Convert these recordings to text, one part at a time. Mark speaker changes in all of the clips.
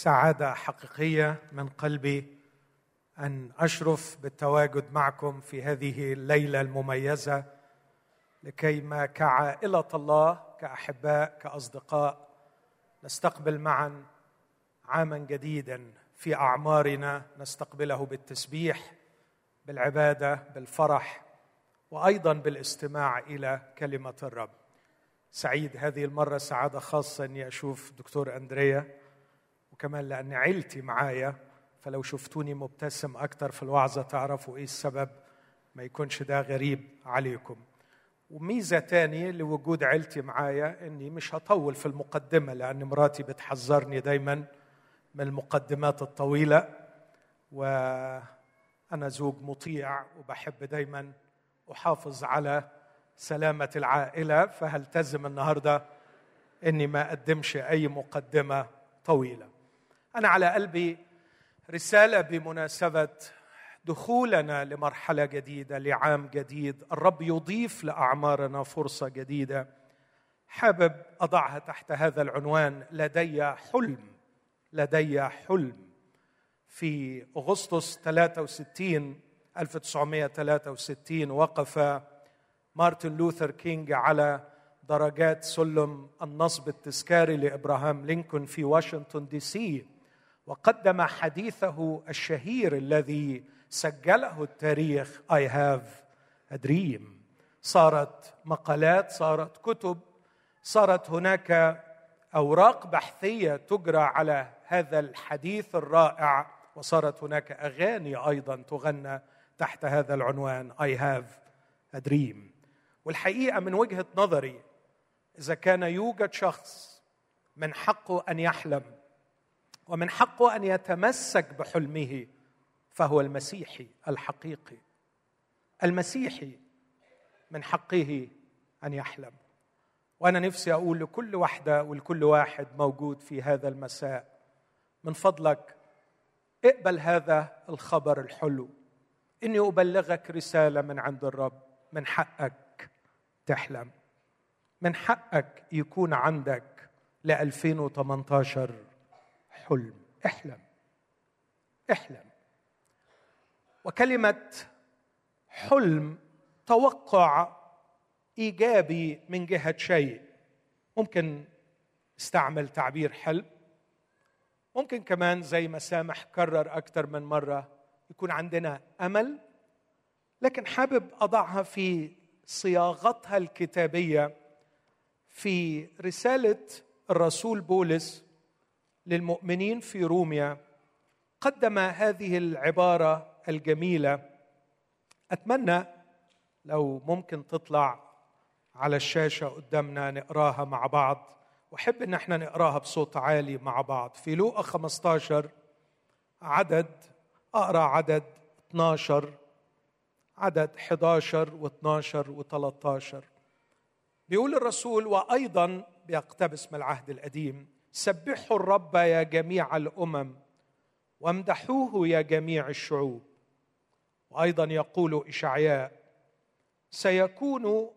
Speaker 1: سعادة حقيقية من قلبي أن أشرف بالتواجد معكم في هذه الليلة المميزة لكيما كعائلة الله كأحباء كأصدقاء نستقبل معا عاما جديدا في أعمارنا نستقبله بالتسبيح بالعبادة بالفرح وأيضا بالاستماع إلى كلمة الرب. سعيد هذه المرة سعادة خاصه اني أشوف دكتور أندريا. وكمان لأن عيلتي معايا فلو شفتوني مبتسم أكثر في الوعظة تعرفوا إيه السبب ما يكونش ده غريب عليكم. وميزة تانية لوجود عيلتي معايا إني مش هطول في المقدمة لأن مراتي بتحذرني دايما من المقدمات الطويلة وأنا زوج مطيع وبحب دايما أحافظ على سلامة العائلة فهلتزم النهارده إني ما أقدمش أي مقدمة طويلة. أنا على قلبي رسالة بمناسبة دخولنا لمرحلة جديدة لعام جديد. الرب يضيف لأعمارنا فرصة جديدة. حابب أضعها تحت هذا العنوان لدي حلم لدي حلم. في أغسطس 63 1963 وقف مارتن لوثر كينج على درجات سلم النصب التذكاري لإبراهام لينكولن في واشنطن دي سي. وقدم حديثه الشهير الذي سجله التاريخ. I have a dream. صارت مقالات صارت كتب صارت هناك أوراق بحثية تجرى على هذا الحديث الرائع وصارت هناك أغاني أيضا تغنى تحت هذا العنوان. I have a dream. والحقيقة من وجهة نظري إذا كان يوجد شخص من حقه أن يحلم ومن حقه أن يتمسك بحلمه فهو المسيحي الحقيقي. المسيحي من حقه أن يحلم. وأنا نفسي أقول لكل واحدة ولكل واحد موجود في هذا المساء من فضلك اقبل هذا الخبر الحلو. إني أبلغك رسالة من عند الرب من حقك تحلم. من حقك يكون عندك ل 2018 حلم احلم احلم. وكلمة حلم توقع إيجابي من جهة شيء. ممكن استعمل تعبير حلم. ممكن كمان زي ما سامح كرر أكثر من مرة يكون عندنا أمل. لكن حابب أضعها في صياغتها الكتابية في رسالة الرسول بولس للمؤمنين في روميا قدم هذه العبارة الجميلة. أتمنى لو ممكن تطلع على الشاشة قدامنا نقراها مع بعض. واحب إن إحنا نقراها بصوت عالي مع بعض. في لوقا 15 عدد أقرأ عدد 12 عدد 11 و12 و13 بيقول الرسول وأيضا بيقتبس من العهد القديم سبحوا الرب يا جميع الأمم وامدحوه يا جميع الشعوب. وأيضا يقول إشعياء سيكون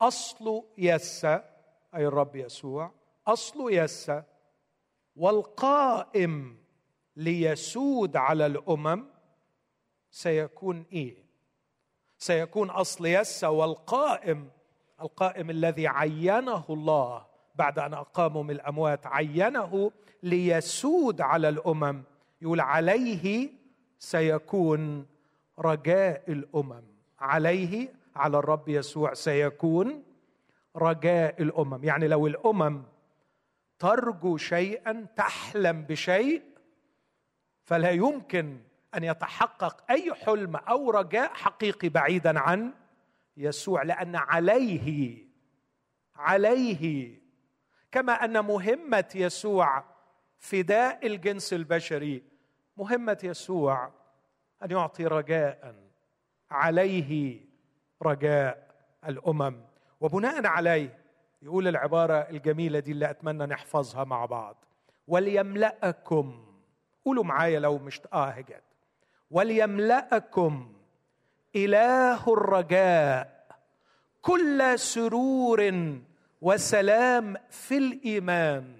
Speaker 1: أصل يسى أي الرب يسوع أصل يسى والقائم ليسود على الأمم سيكون إيه؟ سيكون أصل يسى والقائم القائم الذي عينه الله بعد أن اقامه من الأموات عينه ليسود على الأمم. يقول عليه سيكون رجاء الأمم. عليه على الرب يسوع سيكون رجاء الأمم. يعني لو الأمم ترجو شيئا تحلم بشيء فلا يمكن أن يتحقق أي حلم أو رجاء حقيقي بعيدا عن يسوع لأن عليه عليه كما أن مهمة يسوع فداء الجنس البشري مهمة يسوع أن يعطي رجاء عليه رجاء الأمم. وبناء عليه يقول العبارة الجميلة دي اللي أتمنى نحفظها مع بعض. وليملأكم قولوا معايا لو مش آه وليملأكم إله الرجاء كل سرور وسلام في الإيمان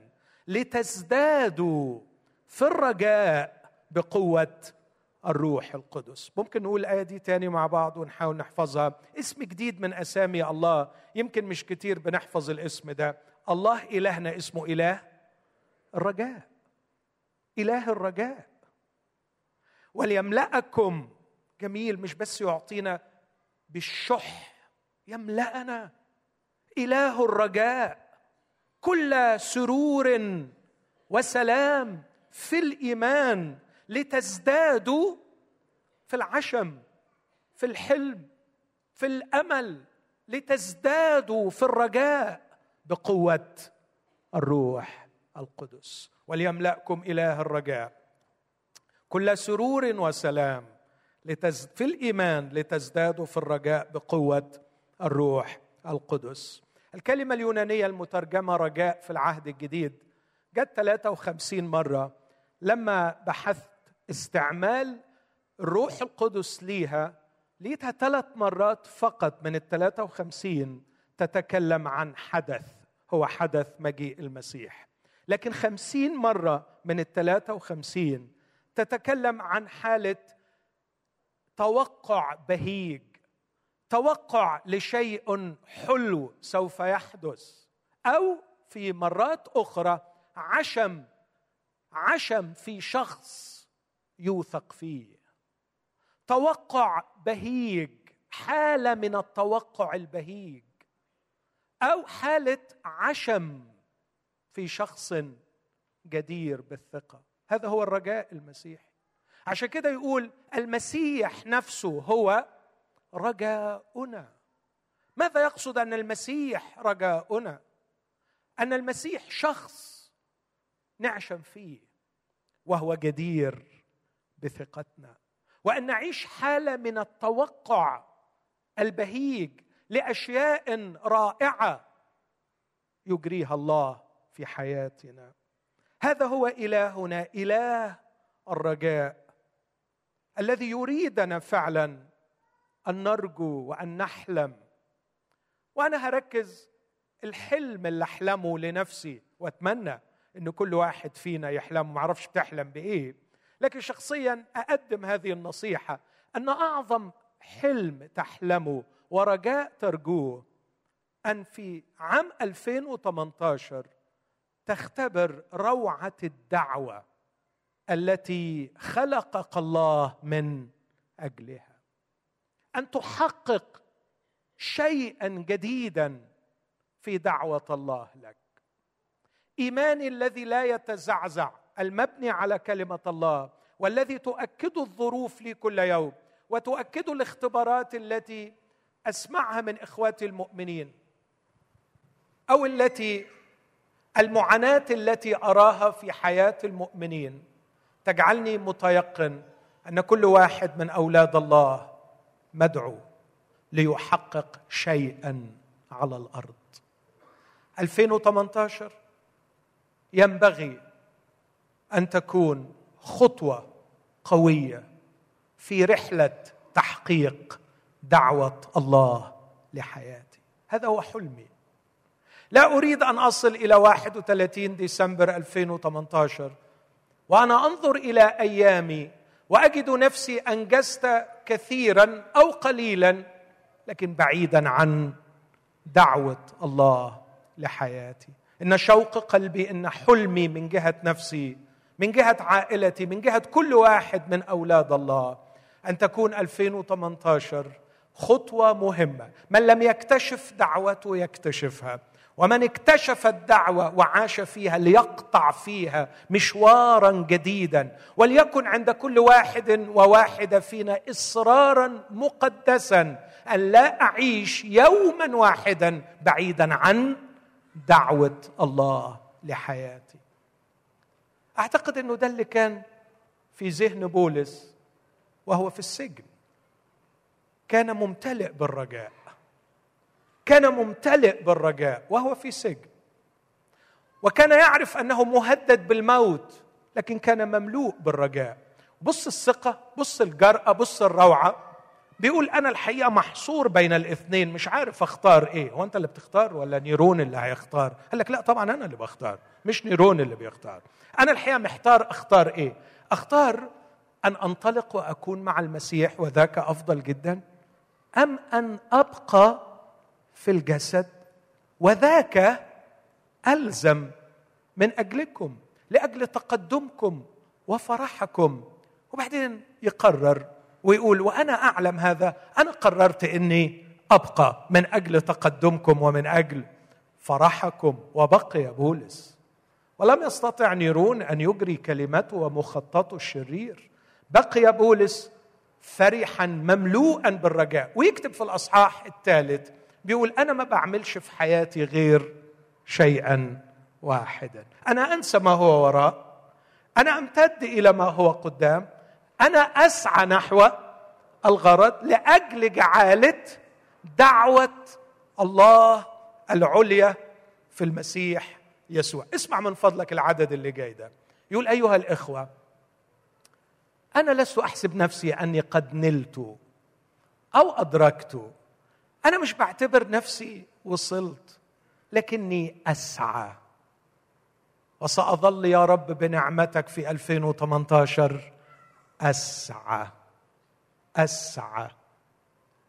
Speaker 1: لتزدادوا في الرجاء بقوة الروح القدس. ممكن نقول الآية دي تاني مع بعض ونحاول نحفظها. اسم جديد من أسامي الله. يمكن مش كتير بنحفظ الاسم ده. الله إلهنا اسمه إله الرجاء. إله الرجاء. وليملأكم. جميل مش بس يعطينا بالشح يملأنا. إله الرجاء. كل سرور وسلام في الإيمان لتزدادوا في العشم في الحلم في الأمل لتزدادوا في الرجاء بقوة الروح القدس. وليملأكم إله الرجاء. كل سرور وسلام لتز... في الإيمان لتزدادوا في الرجاء بقوة الروح القدس. الكلمة اليونانية المترجمة رجاء في العهد الجديد جت 53 مرة لما بحثت استعمال الروح القدس ليها لقيتها ثلاث مرات فقط من ال 53 تتكلم عن حدث هو حدث مجيء المسيح. لكن خمسين مرة من ال 53 تتكلم عن حالة توقع بهيج توقع لشيء حلو سوف يحدث أو في مرات أخرى عشم عشم في شخص يوثق فيه. توقع بهيج حالة من التوقع البهيج أو حالة عشم في شخص جدير بالثقة. هذا هو الرجاء المسيحي. عشان كده يقول المسيح نفسه هو رجاؤنا. ماذا يقصد أن المسيح رجاؤنا؟ أن المسيح شخص نعشم فيه وهو جدير بثقتنا. وأن نعيش حالة من التوقع البهيج لأشياء رائعة يجريها الله في حياتنا. هذا هو إلهنا إله الرجاء الذي يريدنا فعلا أن نرجو وأن نحلم. وأنا هركز الحلم اللي أحلمه لنفسي وأتمنى إن كل واحد فينا يحلم. ما أعرفش بتحلم بإيه. لكن شخصيا أقدم هذه النصيحة أن أعظم حلم تحلمه ورجاء ترجوه أن في عام 2018 تختبر روعة الدعوة التي خلقك الله من أجلها. أن تحقق شيئا جديدا في دعوة الله لك. ايماني الذي لا يتزعزع المبني على كلمة الله والذي تؤكد الظروف لي كل يوم وتؤكد الاختبارات التي أسمعها من إخواتي المؤمنين أو التي المعاناة التي أراها في حياة المؤمنين. تجعلني متيقن أن كل واحد من أولاد الله مدعو ليحقق شيئا على الأرض. 2018 ينبغي أن تكون خطوة قوية في رحلة تحقيق دعوة الله لحياتي. هذا هو حلمي. لا أريد أن أصل إلى 31 ديسمبر 2018 وأنا أنظر إلى أيامي وأجد نفسي أنجزت كثيرا أو قليلا لكن بعيدا عن دعوة الله لحياتي. إن شوق قلبي إن حلمي من جهة نفسي من جهة عائلتي من جهة كل واحد من أولاد الله. أن تكون 2018 خطوة مهمة. من لم يكتشف دعوته يكتشفها. ومن اكتشف الدعوة وعاش فيها ليقطع فيها مشوارا جديدا وليكن عند كل واحد وواحدة فينا إصرارا مقدسا أن لا أعيش يوما واحدا بعيدا عن دعوة الله لحياتي. أعتقد إنه ده اللي كان في ذهن بولس وهو في السجن. كان ممتلئ بالرجاء. كان ممتلئ بالرجاء وهو في سجن. وكان يعرف أنه مهدد بالموت لكن كان مملوء بالرجاء. بص الثقة بص الجرأة بص الروعة. بيقول أنا الحقيقة محصور بين الاثنين مش عارف أختار إيه. هو أنت اللي بتختار ولا نيرون اللي هيختار؟ قال لك لا طبعا أنا اللي بختار مش نيرون اللي بيختار. أنا الحقيقة محتار أختار إيه. أختار أن أنطلق وأكون مع المسيح وذاك أفضل جدا أم أن أبقى في الجسد وذاك ألزم من أجلكم لأجل تقدمكم وفرحكم. وبعدين يقرر ويقول وأنا أعلم هذا أنا قررت إني أبقى من أجل تقدمكم ومن أجل فرحكم. وبقي بولس. ولم يستطع نيرون أن يجري كلمته ومخططه الشرير. بقي بولس فرحا مملوءا بالرجاء ويكتب في الأصحاح الثالث بيقول أنا ما بعملش في حياتي غير شيئا واحدا. أنا أنسى ما هو وراء. أنا أمتد إلى ما هو قدام. أنا أسعى نحو الغرض لأجل جعالة دعوة الله العليا في المسيح يسوع. اسمع من فضلك العدد اللي جاي ده. يقول أيها الإخوة أنا لست أحسب نفسي أني قد نلت أو أدركت أنا مش بعتبر نفسي وصلت لكني أسعى. وسأظل يا رب بنعمتك في 2018 أسعى أسعى.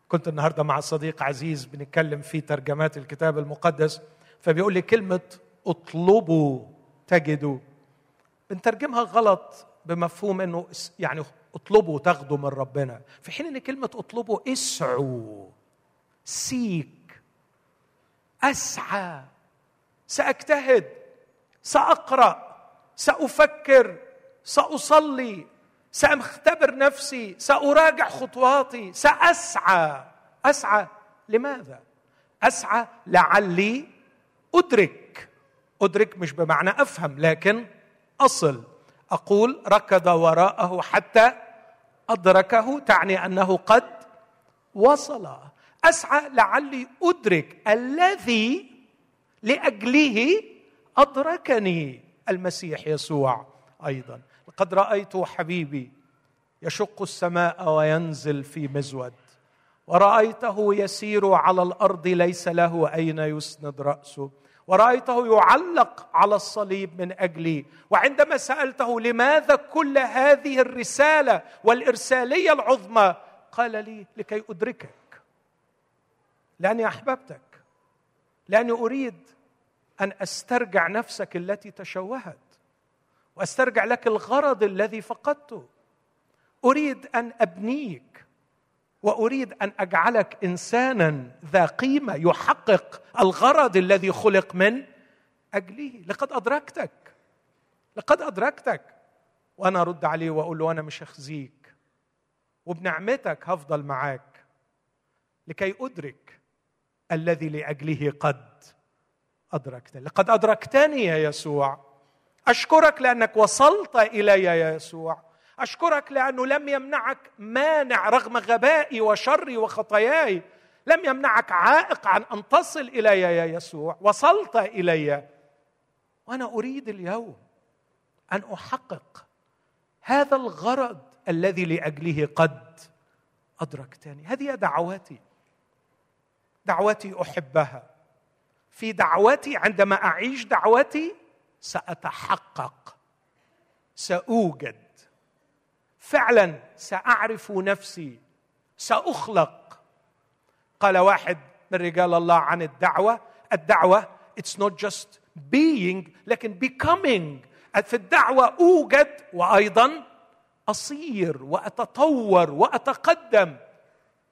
Speaker 1: كنت النهارده مع صديق عزيز بنتكلم في ترجمات الكتاب المقدس فبيقول لي كلمة اطلبوا تجدوا. بنترجمها غلط بمفهوم إنه يعني اطلبوا تاخدوا من ربنا. في حين إن كلمة اطلبوا اسعوا. سيك أسعى سأجتهد سأقرأ سأفكر سأصلي سأختبر نفسي سأراجع خطواتي سأسعى. أسعى لماذا؟ أسعى لعلي أدرك. أدرك مش بمعنى أفهم لكن أصل. أقول ركض وراءه حتى أدركه تعني أنه قد وصل. أسعى لعلي أدرك الذي لأجله أدركني المسيح يسوع أيضا. لقد رأيت حبيبي يشق السماء وينزل في مزود ورأيته يسير على الأرض ليس له أين يسند رأسه ورأيته يعلق على الصليب من أجلي. وعندما سألته لماذا كل هذه الرسالة والإرسالية العظمى قال لي لكي أدركك. لاني احببتك لاني اريد ان استرجع نفسك التي تشوهت واسترجع لك الغرض الذي فقدته اريد ان ابنيك واريد ان اجعلك انسانا ذا قيمة يحقق الغرض الذي خلق من اجله. لقد ادركتك لقد ادركتك. وأنا ارد عليه واقول له أنا مش هخزيك وبنعمتك هفضل معاك لكي أدرك الذي لأجله قد أدركتني. لقد أدركتني يا يسوع. أشكرك لأنك وصلت إلي يا يسوع. أشكرك لأنه لم يمنعك مانع رغم غبائي وشري وخطاياي. لم يمنعك عائق عن أن تصل إلي يا يسوع. وصلت إلي. وأنا أريد اليوم أن أحقق هذا الغرض الذي لأجله قد أدركتني. هذه دعواتي. دعوتي أحبها. في دعوتي عندما أعيش دعوتي سأتحقق سأوجد. فعلا سأعرف نفسي سأخلق. قال واحد من رجال الله عن الدعوة الدعوة it's not just being لكن becoming. في الدعوة أوجد وأيضا أصير وأتطور وأتقدم.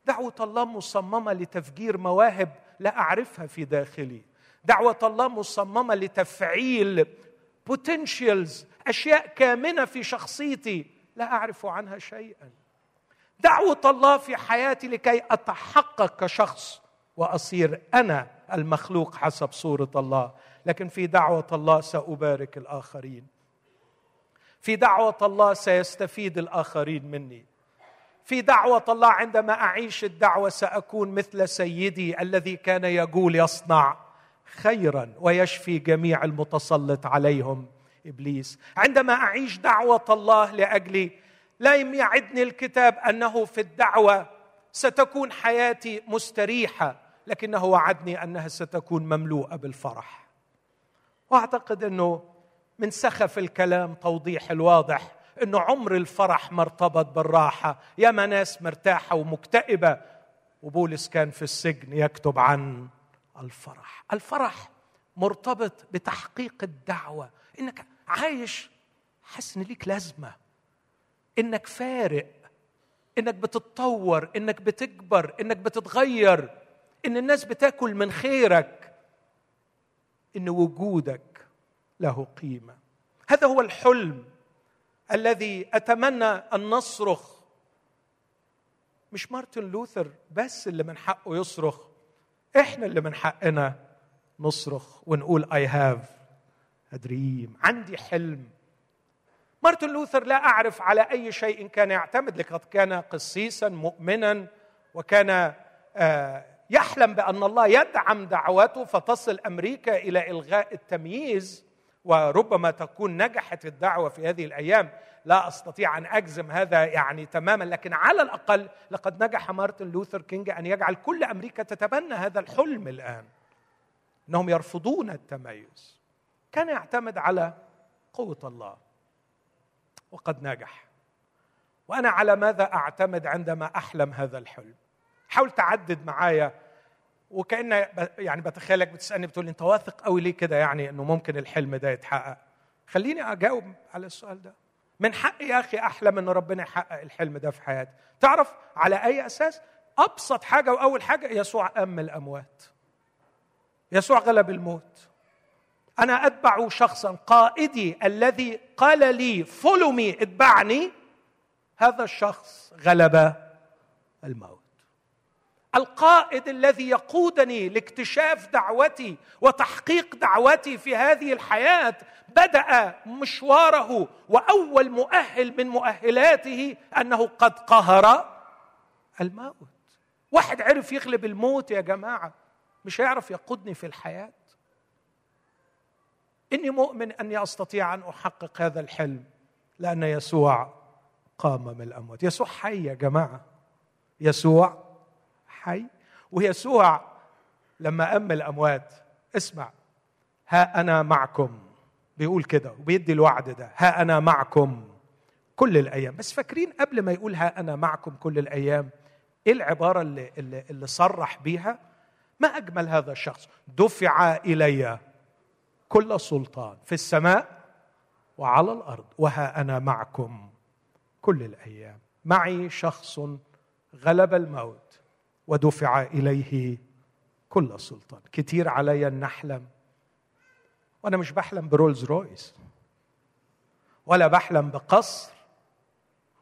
Speaker 1: دعوة الله مصممة لتفجير مواهب لا أعرفها في داخلي. دعوة الله مصممة لتفعيل بوتنشيالز أشياء كامنة في شخصيتي لا أعرف عنها شيئا. دعوة الله في حياتي لكي أتحقق كشخص وأصير أنا المخلوق حسب صورة الله. لكن في دعوة الله سأبارك الآخرين. في دعوة الله سيستفيد الآخرين مني. في دعوة الله عندما أعيش الدعوة سأكون مثل سيدي الذي كان يقول يصنع خيرا ويشفي جميع المتسلط عليهم إبليس. عندما أعيش دعوة الله لأجلي لا يعدني الكتاب أنه في الدعوة ستكون حياتي مستريحة لكنه وعدني أنها ستكون مملوءة بالفرح. وأعتقد أنه من سخف الكلام توضيح الواضح إنه عمر الفرح مرتبط بالراحة. يا ناس مرتاحة ومكتئبة. وبولس كان في السجن يكتب عن الفرح. الفرح مرتبط بتحقيق الدعوة. إنك عايش حاسس إن ليك لازمة. إنك فارق. إنك بتتطور. إنك بتكبر. إنك بتتغير. إن الناس بتاكل من خيرك. إن وجودك له قيمة. هذا هو الحلم. الذي أتمنى أن نصرخ. مش مارتن لوثر بس اللي من حقه يصرخ. إحنا اللي من حقنا نصرخ ونقول I have dream عندي حلم. مارتن لوثر لا أعرف على أي شيء كان يعتمد لقد كان قسيسا مؤمنا وكان آه، يحلم بأن الله يدعم دعوته فتصل أمريكا إلى إلغاء التمييز. وربما تكون نجحت الدعوة في هذه الأيام. لا أستطيع أن أجزم هذا يعني تماما لكن على الأقل لقد نجح مارتن لوثر كينج أن يجعل كل أمريكا تتبنى هذا الحلم الآن. إنهم يرفضون التمييز. كان يعتمد على قوة الله. وقد نجح. وأنا على ماذا أعتمد عندما أحلم هذا الحلم؟ حاول تعدد معايا وكأن يعني بتخيلك بتسألني بتقول أنت واثق قوي ليه كده؟ يعني إنه ممكن الحلم ده يتحقق. خليني أجاوب على السؤال ده. من حقي يا أخي أحلم إن ربنا يحقق الحلم ده في حياتي. تعرف على أي أساس؟ أبسط حاجة وأول حاجة يسوع قام الأموات. يسوع غلب الموت. أنا أتبع شخصا قائدي الذي قال لي فولو اتبعني هذا الشخص غلب الموت. القائد الذي يقودني لاكتشاف دعوتي وتحقيق دعوتي في هذه الحياة بدأ مشواره وأول مؤهل من مؤهلاته أنه قد قهر الموت. واحد عرف يغلب الموت يا جماعة مش هيعرف يقودني في الحياة. إني مؤمن أني أستطيع أن أحقق هذا الحلم لأن يسوع قام من الأموات. يسوع حي يا جماعة. يسوع حي ويسوع لما أم الأموات. اسمع. ها أنا معكم. بيقول كده وبيدي الوعد ده. ها أنا معكم كل الأيام. بس فاكرين قبل ما يقول ها أنا معكم كل الأيام إيه العبارة اللي, اللي, اللي صرح بيها؟ ما أجمل هذا الشخص. دفع إلي كل سلطان في السماء وعلى الأرض وها أنا معكم كل الأيام. معي شخص غلب الموت. ودفع إليه كل سلطان. كتير علي إن نحلم وأنا مش بحلم برولز رويس ولا بحلم بقصر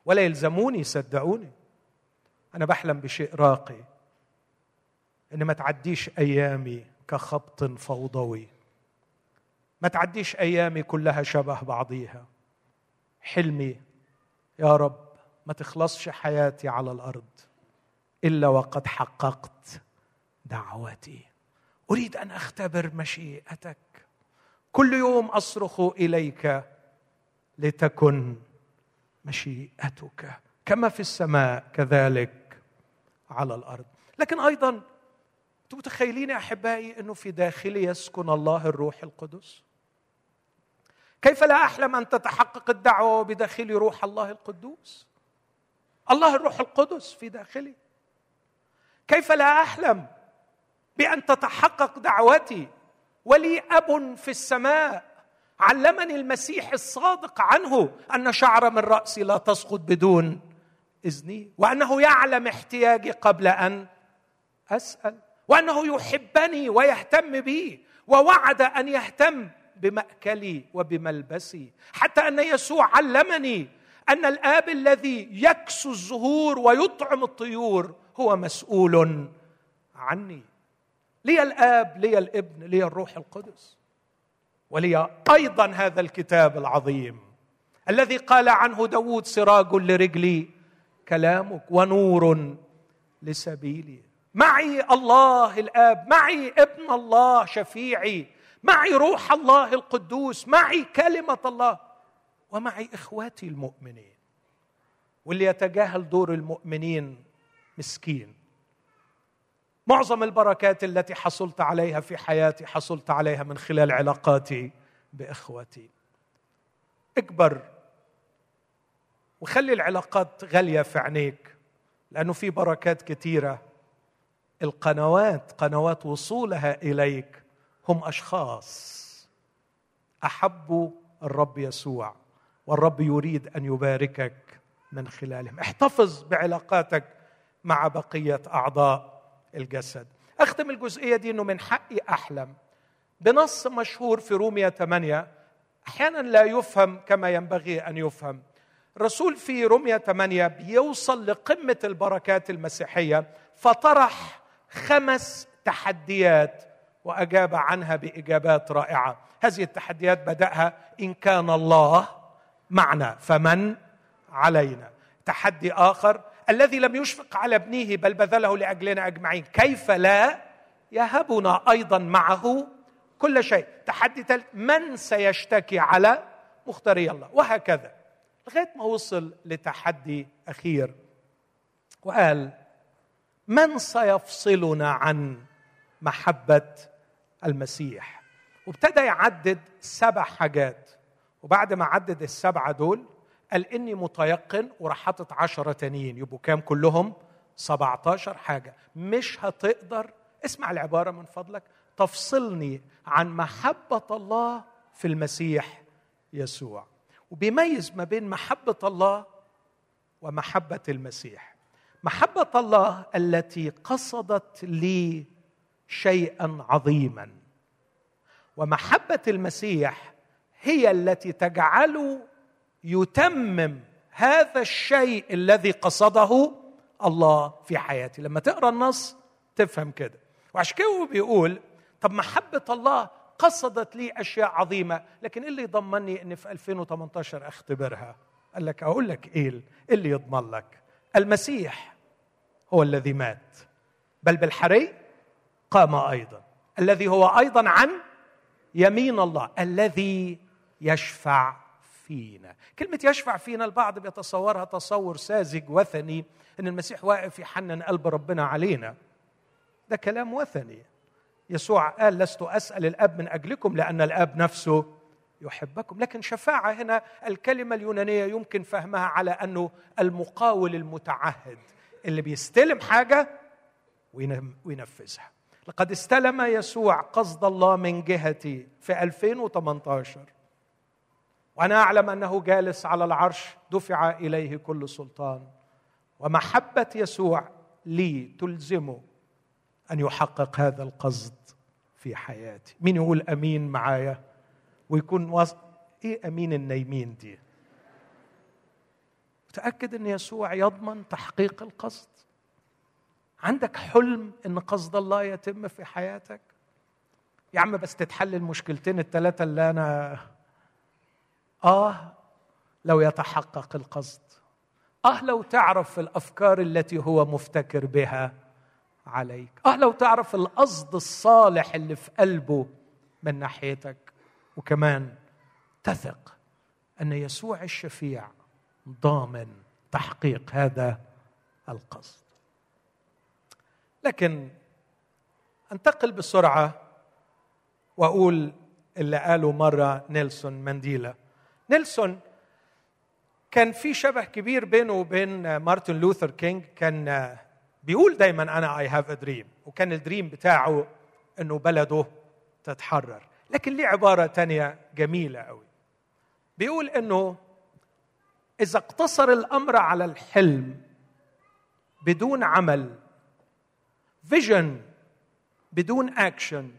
Speaker 1: ولا يلزموني صدقوني أنا بحلم بشيء راقي إن ما تعديش أيامي كخبط فوضوي. ما تعديش أيامي كلها شبه بعضيها. حلمي يا رب ما تخلصش حياتي على الأرض. إلا وقد حققت دعوتي. أريد أن أختبر مشيئتك. كل يوم أصرخ إليك لتكن مشيئتك. كما في السماء كذلك على الأرض. لكن أيضا أنتم متخيلين يا أحبائي أنه في داخلي يسكن الله الروح القدس؟ كيف لا أحلم أن تتحقق الدعوة وبداخلي روح الله القدوس؟ الله الروح القدس في داخلي. كيف لا أحلم بأن تتحقق دعوتي ولي أب في السماء علمني المسيح الصادق عنه أن شعر من رأسي لا تسقط بدون إذني وأنه يعلم احتياجي قبل أن أسأل وأنه يحبني ويهتم بي ووعد أن يهتم بمأكلي وبملبسي. حتى أن يسوع علمني أن الآب الذي يكسو الزهور ويطعم الطيور هو مسؤول عني. لي الآب لي الابن لي الروح القدس. ولي أيضا هذا الكتاب العظيم الذي قال عنه داود سراج لرجلي كلامك ونور لسبيلي. معي الله الآب معي ابن الله شفيعي معي روح الله القدوس معي كلمة الله ومعي إخواتي المؤمنين. واللي يتجاهل دور المؤمنين مسكين. معظم البركات التي حصلت عليها في حياتي حصلت عليها من خلال علاقاتي بإخوتي. اكبر وخلي العلاقات غالية في عينيك لأنه في بركات كثيرة. القنوات قنوات وصولها إليك هم أشخاص. احبوا الرب يسوع والرب يريد أن يباركك من خلالهم. احتفظ بعلاقاتك مع بقية أعضاء الجسد. أختم الجزئية دي إنه من حقي أحلم. بنص مشهور في رومية 8 أحيانا لا يفهم كما ينبغي أن يفهم. الرسول في رومية 8 بيوصل لقمة البركات المسيحية فطرح خمس تحديات وأجاب عنها بإجابات رائعة. هذه التحديات بدأها إن كان الله معنا فمن علينا؟ تحدي آخر الذي لم يشفق على ابنه بل بذله لأجلنا أجمعين. كيف لا يهبنا أيضا معه كل شيء؟ تحدي ثالث من سيشتكي على مختاري الله؟ وهكذا. لغاية ما وصل لتحدي أخير. وقال من سيفصلنا عن محبة المسيح؟ وابتدى يعدد سبع حاجات. وبعد ما عدد السبعة دول قال إني متيقن وراح حاطط عشرة تانيين. يبقوا كام؟ كلهم 17 حاجة. مش هتقدر. اسمع العبارة من فضلك. تفصلني عن محبة الله في المسيح يسوع. وبيميز ما بين محبة الله ومحبة المسيح. محبة الله التي قصدت لي شيئا عظيما. ومحبة المسيح هي التي تجعل يتمم هذا الشيء الذي قصده الله في حياتي لما تقرأ النص تفهم كده. وعشان كده هو بيقول طب محبة الله قصدت لي أشياء عظيمة لكن إيه اللي يضمني إني في 2018 أختبرها؟ قال لك أقول لك إيه اللي يضمن لك؟ المسيح هو الذي مات. بل بالحري قام أيضا. الذي هو أيضا عن يمين الله الذي يشفع فينا. كلمة يشفع فينا البعض بيتصورها تصور ساذج وثني أن المسيح واقف يحنن قلب ربنا علينا. ده كلام وثني. يسوع قال لست أسأل الأب من أجلكم لأن الأب نفسه يحبكم. لكن شفاعة هنا الكلمة اليونانية يمكن فهمها على أنه المقاول المتعهد اللي بيستلم حاجة وينفذها. لقد استلم يسوع قصد الله من جهتي في 2018 وأنا اعلم انه جالس على العرش دفع اليه كل سلطان. ومحبة يسوع لي تلزمه أن يحقق هذا القصد في حياتي. مين يقول أمين معايا؟ ويكون وص... إيه أمين النايمين دي؟ متأكد إن يسوع يضمن تحقيق القصد؟ عندك حلم إن قصد الله يتم في حياتك؟ يا عم بس تتحل المشكلتين الثلاثه اللي أنا آه لو يتحقق القصد. آه لو تعرف الأفكار التي هو مفتكر بها عليك. آه لو تعرف القصد الصالح اللي في قلبه من ناحيتك. وكمان تثق أن يسوع الشفيع ضامن تحقيق هذا القصد. لكن أنتقل بسرعة وأقول اللي قاله مرة نيلسون مانديلا. نيلسون كان في شبه كبير بينه وبين مارتن لوثر كينج كان بيقول دايما أنا I have a dream وكان ال dream بتاعه إنه بلده تتحرر. لكن ليه عبارة تانية جميلة قوي. بيقول إنه إذا اقتصر الأمر على الحلم بدون عمل vision بدون اكشن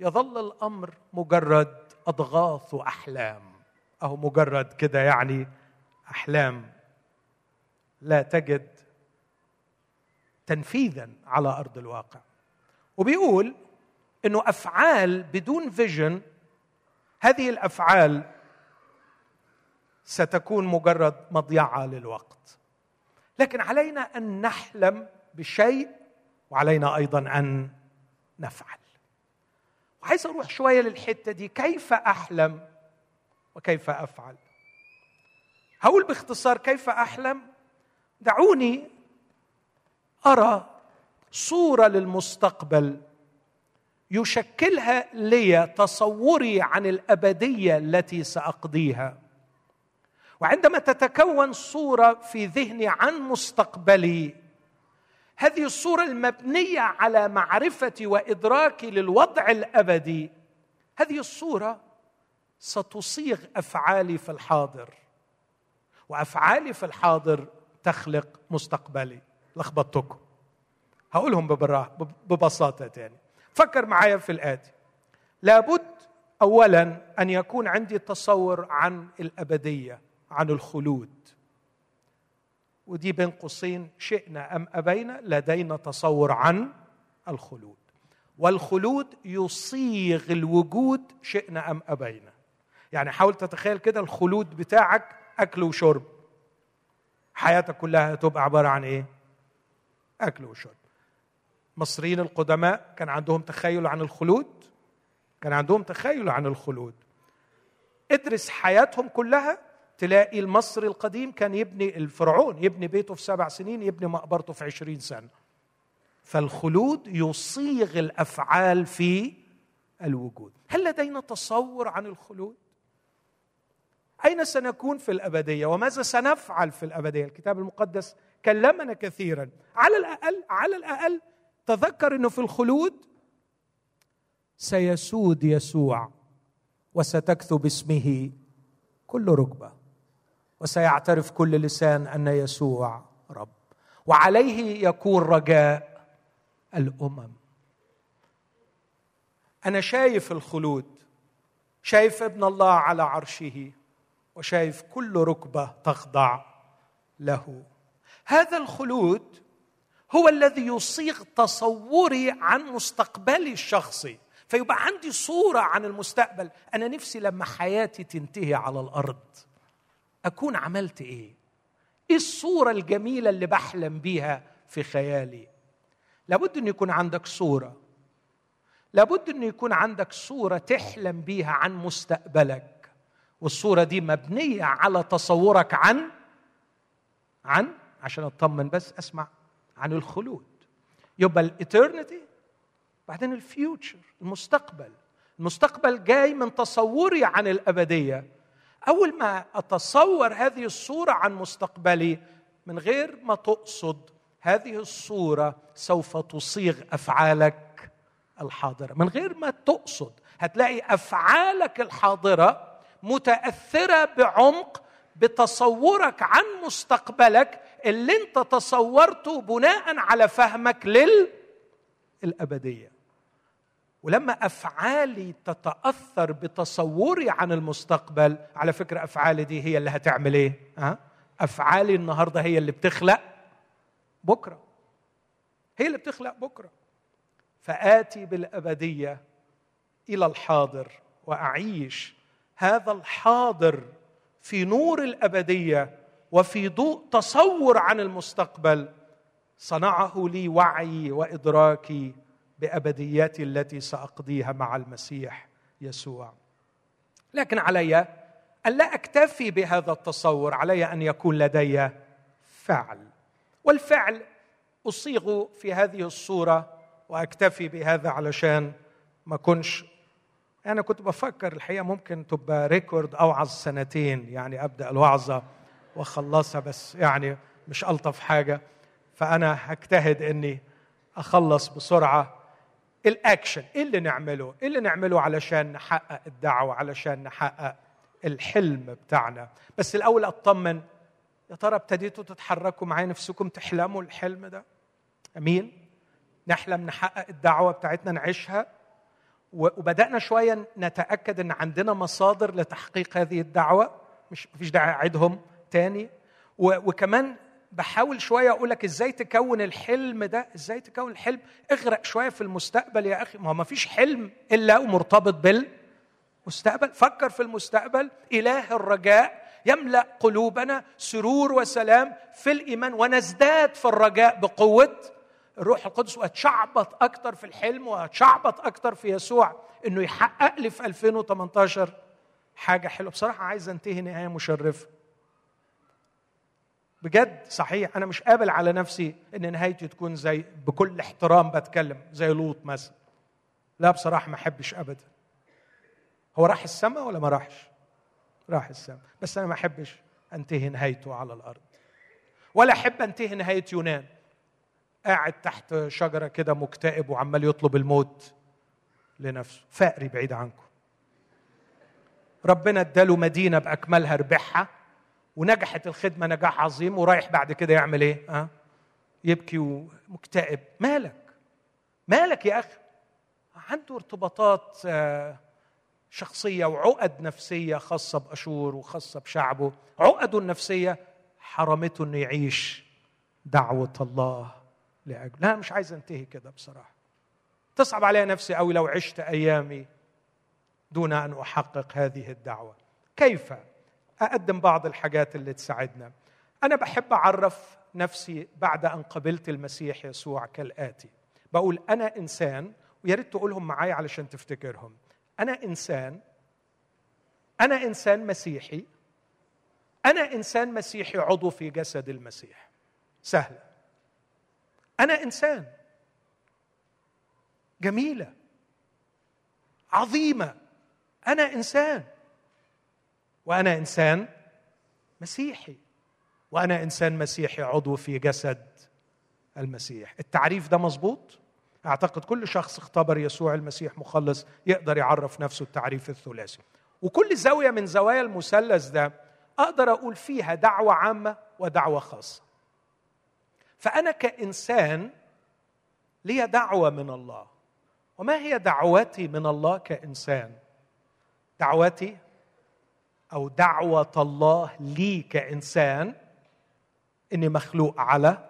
Speaker 1: يظل الأمر مجرد أضغاث وأحلام. أو مجرد كده يعني أحلام لا تجد تنفيذا على أرض الواقع. وبيقول إنه أفعال بدون vision هذه الأفعال ستكون مجرد مضيعة للوقت. لكن علينا أن نحلم بشيء وعلينا أيضا أن نفعل. وعايز أروح شوية للحتة دي كيف أحلم وكيف أفعل؟ هقول باختصار كيف أحلم؟ دعوني أرى صورة للمستقبل يشكلها لي تصوري عن الأبدية التي سأقضيها. وعندما تتكون صورة في ذهني عن مستقبلي هذه الصورة المبنية على معرفتي وإدراكي للوضع الأبدي هذه الصورة ستصيغ أفعالي في الحاضر وأفعالي في الحاضر تخلق مستقبلي. لخبطتكم. هقولهم ببساطة تاني. فكر معايا في الآتي. لابد اولا أن يكون عندي تصور عن الأبدية عن الخلود. ودي بين قوسين شئنا أم أبينا لدينا تصور عن الخلود. والخلود يصيغ الوجود شئنا أم أبينا. يعني حاول تتخيل كده الخلود بتاعك أكل وشرب. حياتك كلها هتبقى عبارة عن إيه؟ أكل وشرب. المصريين القدماء كان عندهم تخيل عن الخلود؟ كان عندهم تخيل عن الخلود. ادرس حياتهم كلها تلاقي المصري القديم كان يبني الفرعون يبني بيته في سبع سنين يبني مقبرته في عشرين سنة. فالخلود يصيغ الأفعال في الوجود. هل لدينا تصور عن الخلود؟ أين سنكون في الأبدية؟ وماذا سنفعل في الأبدية؟ الكتاب المقدس كلمنا كثيرا. على الأقل على الأقل تذكر أنه في الخلود سيسود يسوع وستكثب اسمه كل ركبة وسيعترف كل لسان أن يسوع رب. وعليه يكون رجاء الأمم. أنا شايف الخلود شايف ابن الله على عرشه. وشايف كل ركبة تخضع له. هذا الخلود هو الذي يصيغ تصوري عن مستقبلي الشخصي فيبقى عندي صورة عن المستقبل. أنا نفسي لما حياتي تنتهي على الأرض أكون عملت إيه؟ إيه الصورة الجميلة اللي بحلم بيها في خيالي؟ لابد إن يكون عندك صورة. لابد إن يكون عندك صورة تحلم بيها عن مستقبلك. والصورة دي مبنية على تصورك عن عن عشان أطمن بس أسمع عن الخلود. يبقى الإترنتي بعدين الفيوتشر المستقبل. المستقبل جاي من تصوري عن الأبدية. أول ما أتصور هذه الصورة عن مستقبلي من غير ما تقصد هذه الصورة سوف تصيغ أفعالك الحاضرة. من غير ما تقصد هتلاقي أفعالك الحاضرة متأثرة بعمق بتصورك عن مستقبلك اللي انت تصورته بناء على فهمك للابديه ولما أفعالي تتأثر بتصوري عن المستقبل على فكرة أفعالي دي هي اللي هتعمل إيه؟ أفعالي النهارده هي اللي بتخلق بكرة. هي اللي بتخلق بكرة. فآتي بالأبدية إلى الحاضر وأعيش هذا الحاضر في نور الأبدية وفي ضوء تصور عن المستقبل صنعه لي وعي وإدراكي بابديتي التي سأقضيها مع المسيح يسوع. لكن علي أن لا أكتفي بهذا التصور علي أن يكون لدي فعل. والفعل أصيغ في هذه الصورة وأكتفي بهذا علشان ما كنش أنا كنت بفكر الحقيقة ممكن تبقى record أوعظ سنتين يعني أبدأ الوعظة وأخلصها بس يعني مش ألطف حاجة. فأنا هجتهد إني أخلص بسرعة الأكشن. إيه اللي نعمله؟ إيه اللي نعمله علشان نحقق الدعوة علشان نحقق الحلم بتاعنا؟ بس الأول أطمن يا ترى ابتديتوا تتحركوا معايا نفسكم تحلموا الحلم ده؟ أمين؟ نحلم نحقق الدعوة بتاعتنا نعيشها وبدأنا شوية نتأكد إن عندنا مصادر لتحقيق هذه الدعوة. مش مفيش داعي أعيدهم تاني. وكمان بحاول شوية أقول لك إزاي تكون الحلم ده إزاي تكون الحلم. اغرق شوية في المستقبل يا أخي. ما هو ما فيش حلم إلا ومرتبط بالمستقبل. فكر في المستقبل. إله الرجاء. يملأ قلوبنا سرور وسلام في الإيمان. ونزداد في الرجاء بقوة الروح القدس واتشعبط أكتر في الحلم واتشعبط أكتر في يسوع إنه يحقق لي في 2018 حاجة حلوة. بصراحة عايز أنتهي نهاية مشرفة. بجد صحيح أنا مش قابل على نفسي إن نهايتي تكون زي بكل احترام بتكلم زي لوط مثلا. لا بصراحة ما أحبش ابدا. هو راح السماء ولا ما راحش؟ راح السماء. بس أنا ما أحبش أنتهي نهايته على الأرض. ولا أحب أنتهي نهاية يونان. قاعد تحت شجرة كده مكتئب وعمال يطلب الموت لنفسه فقري بعيد عنكم ربنا اداله مدينة بأكملها ربحها ونجحت الخدمة نجاح عظيم ورايح بعد كده يعمل إيه؟ ها؟ يبكي ومكتئب مالك؟ مالك يا أخي؟ عنده ارتباطات آه، شخصية وعقد نفسية خاصة بأشور وخاصة بشعبه، عقده النفسية حرمته إنه يعيش دعوة الله لاجله، لا مش عايز انتهي كده بصراحة. تصعب عليها نفسي قوي لو عشت أيامي دون أن أحقق هذه الدعوة. كيف؟ أقدم بعض الحاجات اللي تساعدنا أنا بحب أعرف نفسي بعد أن قبلت المسيح يسوع كالآتي بقول أنا إنسان ويا ريت تقولهم معايا علشان تفتكرهم أنا إنسان أنا إنسان مسيحي أنا إنسان مسيحي عضو في جسد المسيح سهلة أنا إنسان. جميلة. عظيمة. أنا إنسان. وأنا إنسان مسيحي. وأنا إنسان مسيحي عضو في جسد المسيح. التعريف ده مظبوط؟ أعتقد كل شخص اختبر يسوع المسيح مخلص يقدر يعرف نفسه التعريف الثلاثي. وكل زاوية من زوايا المثلث ده أقدر أقول فيها دعوة عامة ودعوة خاصة. فأنا كإنسان لي دعوة من الله. وما هي دعوتي من الله كإنسان؟ دعوتي أو دعوة الله لي كإنسان إني مخلوق على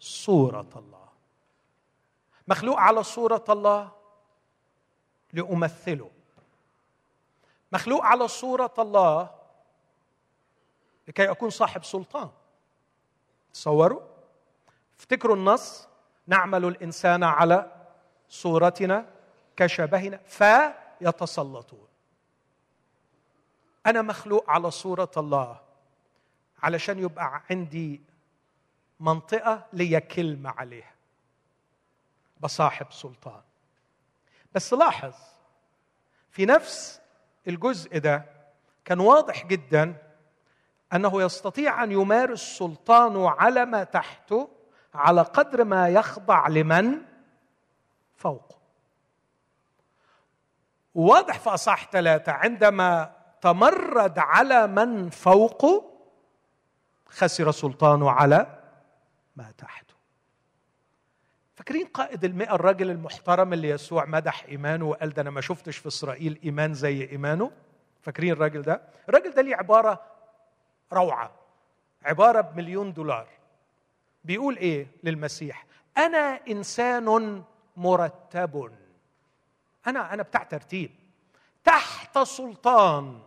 Speaker 1: صورة الله. مخلوق على صورة الله لأمثله. مخلوق على صورة الله لكي أكون صاحب سلطان. تصوروا؟ افتكروا النص. نعمل الإنسان على صورتنا كشبهنا فيتسلطون. أنا مخلوق على صورة الله علشان يبقى عندي منطقة لي كلمة عليها. بصاحب سلطان. بس لاحظ في نفس الجزء ده كان واضح جدا أنه يستطيع أن يمارس سلطانه على ما تحته على قدر ما يخضع لمن فوقه. واضح في اصح ثلاثة عندما تمرد على من فوقه خسر سلطانه على ما تحته. فاكرين قائد المئة الراجل المحترم اللي يسوع مدح إيمانه وقال ده أنا ما شفتش في إسرائيل إيمان زي إيمانه؟ فاكرين الراجل ده؟ الراجل ده ليه عبارة روعة عبارة بمليون دولار. بيقول إيه للمسيح؟ أنا إنسان مرتب. أنا أنا بتاع ترتيب. تحت سلطان.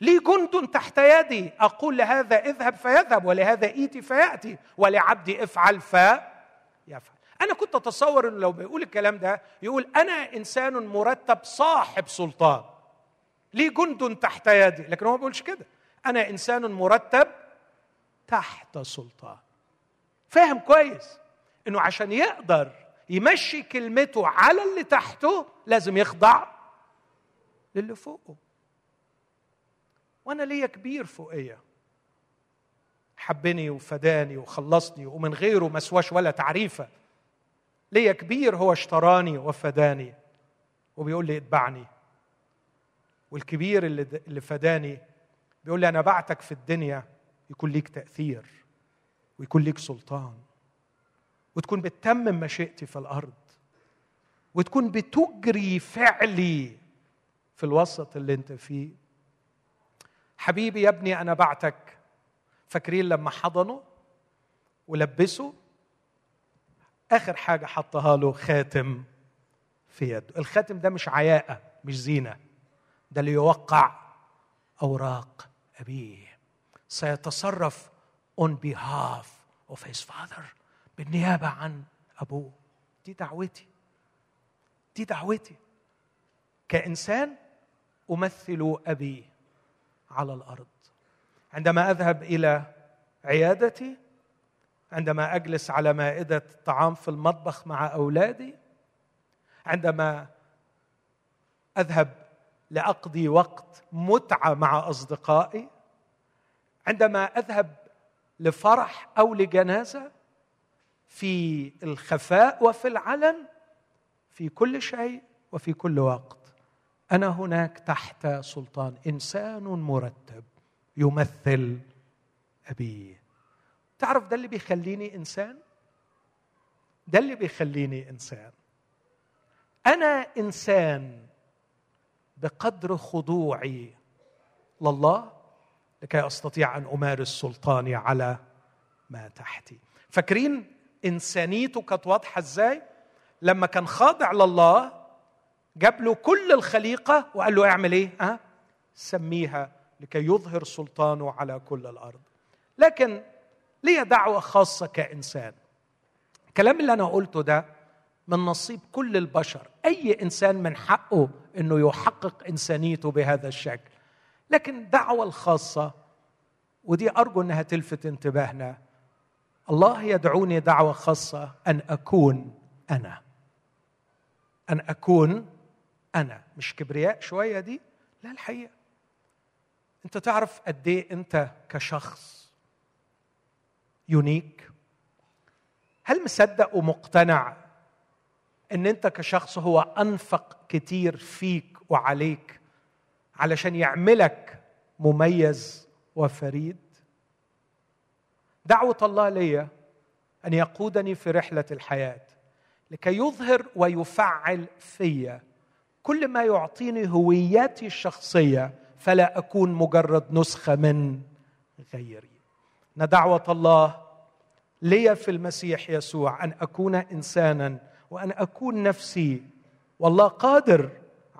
Speaker 1: لي جند تحت يدي. أقول لهذا اذهب فيذهب ولهذا إيتي فيأتي ولعبدي افعل فيفعل. أنا كنت أتصور إنه لو بيقول الكلام ده يقول أنا إنسان مرتب صاحب سلطان. لي جند تحت يدي. لكن هو ما بيقولش كده. أنا إنسان مرتب تحت سلطان. فاهم كويس انه عشان يقدر يمشي كلمته على اللي تحته لازم يخضع للي فوقه. وأنا ليا كبير فوقيه حبني وفداني وخلصني ومن غيره ما سواش ولا تعريفة. ليا كبير هو اشتراني وفداني وبيقول لي اتبعني. والكبير اللي اللي فداني بيقول لي أنا بعتك في الدنيا يكون ليك تأثير. ويكون ليك سلطان وتكون بتتمم مشيئتي في الأرض وتكون بتجري فعلي في الوسط اللي أنت فيه. حبيبي يا ابني أنا بعتك. فاكرين لما حضنه؟ ولبسه؟ آخر حاجة حطها له خاتم في يده. الخاتم ده مش عياءه مش زينة. ده ليوقع أوراق أبيه. سيتصرف on behalf of his father. بالنيابة عن أبوه. دي دعوتي. دي دعوتي. كإنسان أمثل أبي على الأرض. عندما أذهب إلى عيادتي عندما أجلس على مائدة الطعام في المطبخ مع أولادي عندما أذهب لأقضي وقت متعة مع أصدقائي عندما أذهب لفرح أو لجنازة في الخفاء وفي العلن في كل شيء وفي كل وقت. أنا هناك تحت سلطان إنسان مرتب يمثل ابيه تعرف ده اللي بيخليني إنسان؟ ده اللي بيخليني إنسان. أنا إنسان بقدر خضوعي لله لكي أستطيع أن أمارس سلطاني على ما تحتي. فاكرين انسانيته كانت واضحة إزاي؟ لما كان خاضع لله جاب له كل الخليقة وقال له اعمل إيه؟ أه؟ سميها لكي يظهر سلطانه على كل الأرض. لكن لي دعوة خاصة كإنسان. الكلام اللي أنا قلته ده من نصيب كل البشر. أي إنسان من حقه إنه يحقق إنسانيته بهذا الشكل. لكن دعوة الخاصة ودي أرجو إنها تلفت انتباهنا. الله يدعوني دعوة خاصة أن أكون أنا. أن أكون أنا. مش كبرياء شوية دي؟ لا الحقيقة. أنت تعرف قد إيه أنت كشخص يونيك؟ هل مصدق ومقتنع إن أنت كشخص هو أنفق كتير فيك وعليك علشان يعملك مميز وفريد. دعوة الله لي أن يقودني في رحلة الحياة لكي يظهر ويفعل في كل ما يعطيني هويتي الشخصية فلا أكون مجرد نسخة من غيري. إن دعوة الله لي في المسيح يسوع أن أكون إنسانا وأن أكون نفسي والله قادر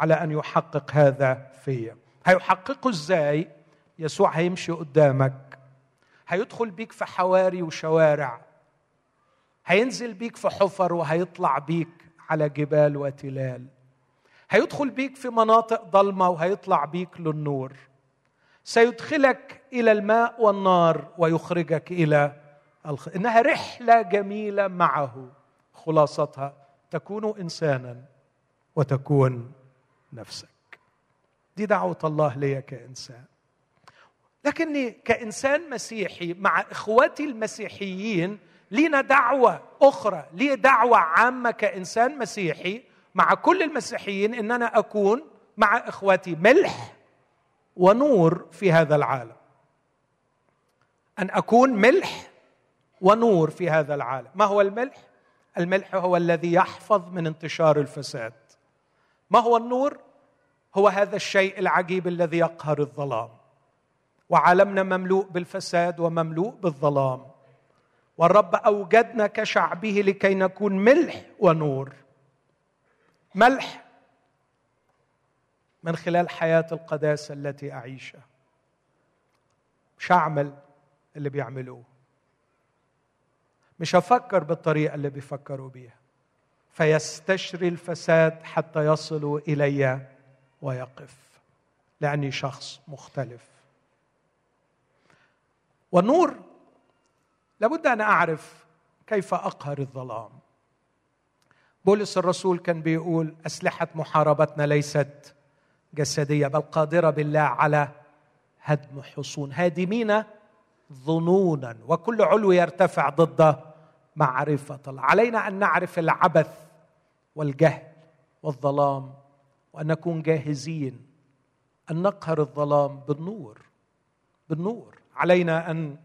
Speaker 1: على أن يحقق هذا في هيحققه إزاي؟ يسوع هيمشي قدامك. هيدخل بيك في حواري وشوارع. هينزل بيك في حفر وهيطلع بيك على جبال وتلال. هيدخل بيك في مناطق ضلمة وهيطلع بيك للنور. سيدخلك إلى الماء والنار ويخرجك إلى الخ... إنها رحلة جميلة معه خلاصتها. تكون إنسانا وتكون نفسك. دي دعوة الله لي كإنسان. لكني كإنسان مسيحي مع اخوتي المسيحيين لينا دعوة أخرى لي دعوة عامة كإنسان مسيحي مع كل المسيحيين إن أنا أكون مع اخوتي ملح ونور في هذا العالم. أن أكون ملح ونور في هذا العالم. ما هو الملح؟ الملح هو الذي يحفظ من انتشار الفساد. ما هو النور؟ هو هذا الشيء العجيب الذي يقهر الظلام. وعالمنا مملوء بالفساد ومملوء بالظلام. والرب أوجدنا كشعبه لكي نكون ملح ونور. ملح من خلال حياة القداسة التي أعيشها. مش هعمل اللي بيعملوه. مش هفكر بالطريقة اللي بيفكروا بيها. فيستشري الفساد حتى يصلوا إلي ويقف. لأني شخص مختلف. والنور لابد أن أعرف كيف أقهر الظلام. بولس الرسول كان بيقول أسلحة محاربتنا ليست جسدية بل قادرة بالله على هدم حصون. هادمين ظنونا وكل علو يرتفع ضد معرفة الله. علينا أن نعرف العبث والجهل والظلام وأن نكون جاهزين أن نقهر الظلام بالنور بالنور. علينا أن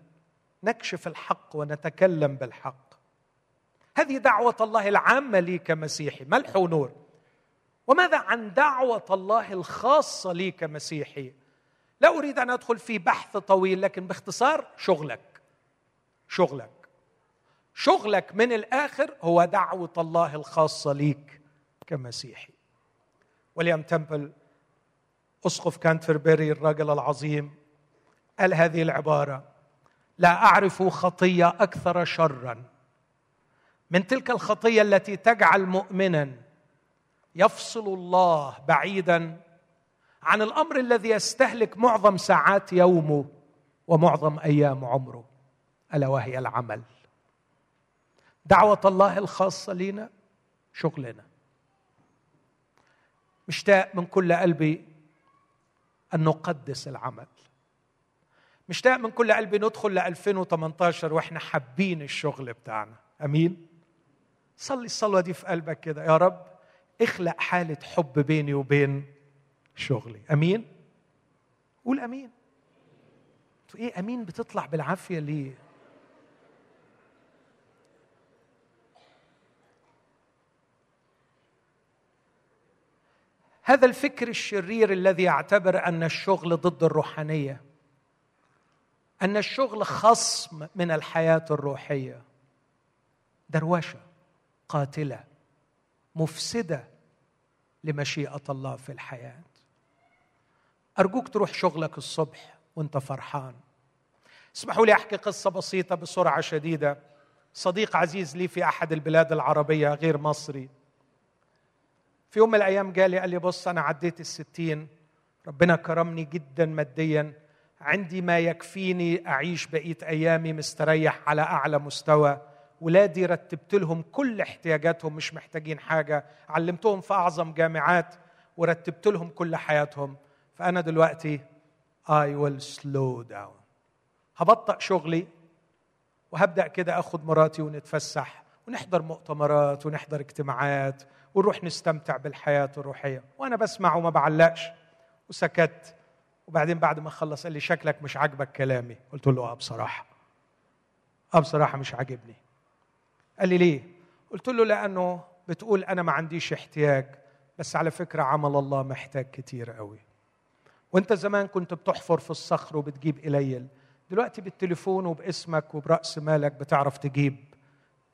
Speaker 1: نكشف الحق ونتكلم بالحق. هذه دعوة الله العامة لي كمسيحي. ملح ونور وماذا عن دعوة الله الخاصة لي كمسيحي؟ لا أريد أن أدخل في بحث طويل لكن باختصار شغلك. شغلك. شغلك من الآخر هو دعوة الله الخاصة ليك كمسيحي. وليام تمبل أسقف كانتربري الراجل العظيم قال هذه العبارة لا أعرف خطية أكثر شرًا. من تلك الخطية التي تجعل مؤمنا يفصل الله بعيدا عن الأمر الذي يستهلك معظم ساعات يومه ومعظم أيام عمره. ألا وهي العمل. دعوة الله الخاصة لينا شغلنا. مشتاق من كل قلبي أن نقدس العمل. مشتاق من كل قلبي ندخل ل 2018 وإحنا حابين الشغل بتاعنا. أمين؟ صلي الصلوة دي في قلبك كده. يا رب اخلق حالة حب بيني وبين شغلي. أمين؟ قول أمين. إيه؟ أمين بتطلع بالعافية ليه؟ هذا الفكر الشرير الذي يعتبر أن الشغل ضد الروحانية أن الشغل خصم من الحياة الروحية. دروشه قاتلة مفسدة لمشيئة الله في الحياة. أرجوك تروح شغلك الصبح وأنت فرحان. اسمحوا لي أحكي قصة بسيطة بسرعة شديدة. صديق عزيز لي في أحد البلاد العربية غير مصري. في يوم من الأيام جالي قال لي بص أنا عديت الستين. ربنا كرمني جدا ماديا. عندي ما يكفيني أعيش بقية أيامي مستريح على أعلى مستوى. ولادي رتبت لهم كل احتياجاتهم مش محتاجين حاجة. علمتهم في أعظم جامعات ورتبت لهم كل حياتهم. فأنا دلوقتي I will slow down. هبطأ شغلي وهبدأ كده أخد مراتي ونتفسح. ونحضر مؤتمرات ونحضر اجتماعات ونروح نستمتع بالحياة الروحية. وأنا بسمع وما بعلقش. وسكت. وبعدين بعد ما خلص قال لي شكلك مش عاجبك كلامي. قلت له آه بصراحة. آه بصراحة مش عاجبني. قال لي ليه؟ قلت له لأنه بتقول أنا ما عنديش احتياج. بس على فكرة عمل الله محتاج كتير قوي. وأنت زمان كنت بتحفر في الصخر وبتجيب قليل. دلوقتي بالتليفون وباسمك وبرأس مالك بتعرف تجيب.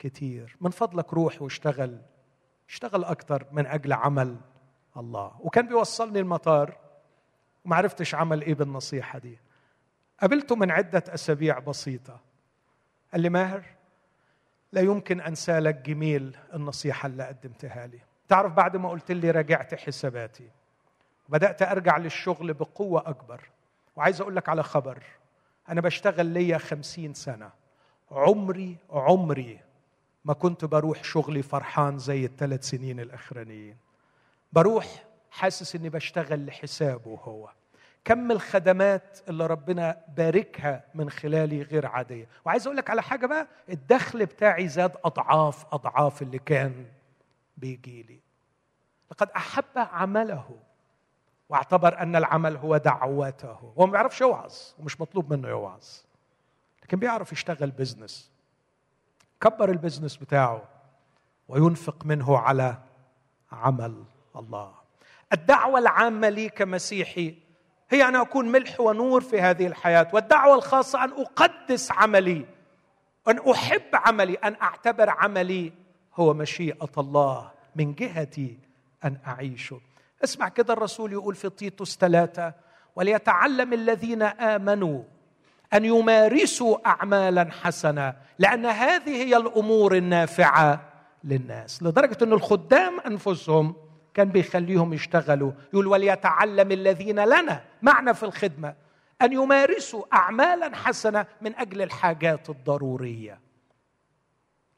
Speaker 1: كتير. من فضلك روح واشتغل. اشتغل أكتر من أجل عمل الله. وكان بيوصلني المطار. وما عرفتش عمل إيه بالنصيحة دي. قابلته من عدة أسابيع بسيطة. قال لي ماهر لا يمكن أنسى لك جميل النصيحة اللي قدمتها لي. تعرف بعد ما قلت لي راجعت حساباتي. بدأت أرجع للشغل بقوة أكبر. وعايز أقول لك على خبر. أنا بشتغل ليا خمسين سنة. عمري عمري ما كنت بروح شغلي فرحان زي الثلاث سنين الأخرانيين. بروح حاسس إني بشتغل لحسابه هو. كم الخدمات اللي ربنا باركها من خلالي غير عادية. وعايز أقول لك على حاجة بقى الدخل بتاعي زاد أضعاف أضعاف اللي كان بيجي لي. لقد أحب عمله واعتبر أن العمل هو دعوته. هو ما بيعرفش يوعظ ومش مطلوب منه يوعظ. لكن بيعرف يشتغل business كبر ال business بتاعه وينفق منه على عمل الله. الدعوة العامة لي كمسيحي هي أن أكون ملح ونور في هذه الحياة والدعوة الخاصة أن أقدس عملي أن أحب عملي أن أعتبر عملي هو مشيئة الله من جهتي أن أعيشه. اسمع كده الرسول يقول في تيتوس ثلاثة وليتعلم الذين آمنوا أن يمارسوا أعمالا حسنة لأن هذه هي الأمور النافعة للناس. لدرجة أن الخدام أنفسهم كان بيخليهم يشتغلوا. يقول وليتعلم الذين لنا معنا في الخدمة أن يمارسوا أعمالا حسنة من أجل الحاجات الضرورية.